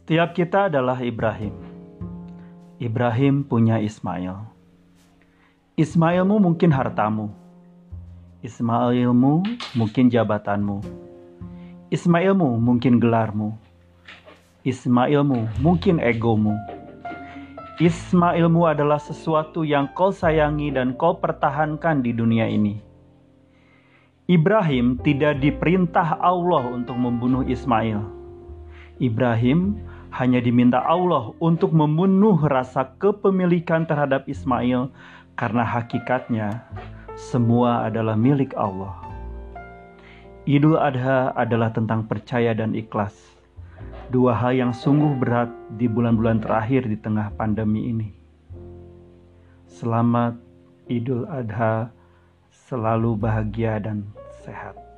Setiap kita adalah Ibrahim. Ibrahim punya Ismail. Ismailmu mungkin hartamu. Ismailmu mungkin jabatanmu. Ismailmu mungkin gelarmu. Ismailmu mungkin egomu. Ismailmu adalah sesuatu yang kau sayangi dan kau pertahankan di dunia ini. Ibrahim tidak diperintah Allah untuk membunuh Ismail. Ibrahim hanya diminta Allah untuk membunuh rasa kepemilikan terhadap Ismail karena hakikatnya semua adalah milik Allah. Idul Adha adalah tentang percaya dan ikhlas. Dua hal yang sungguh berat di bulan-bulan terakhir di tengah pandemi ini. Selamat Idul Adha, selalu bahagia dan sehat.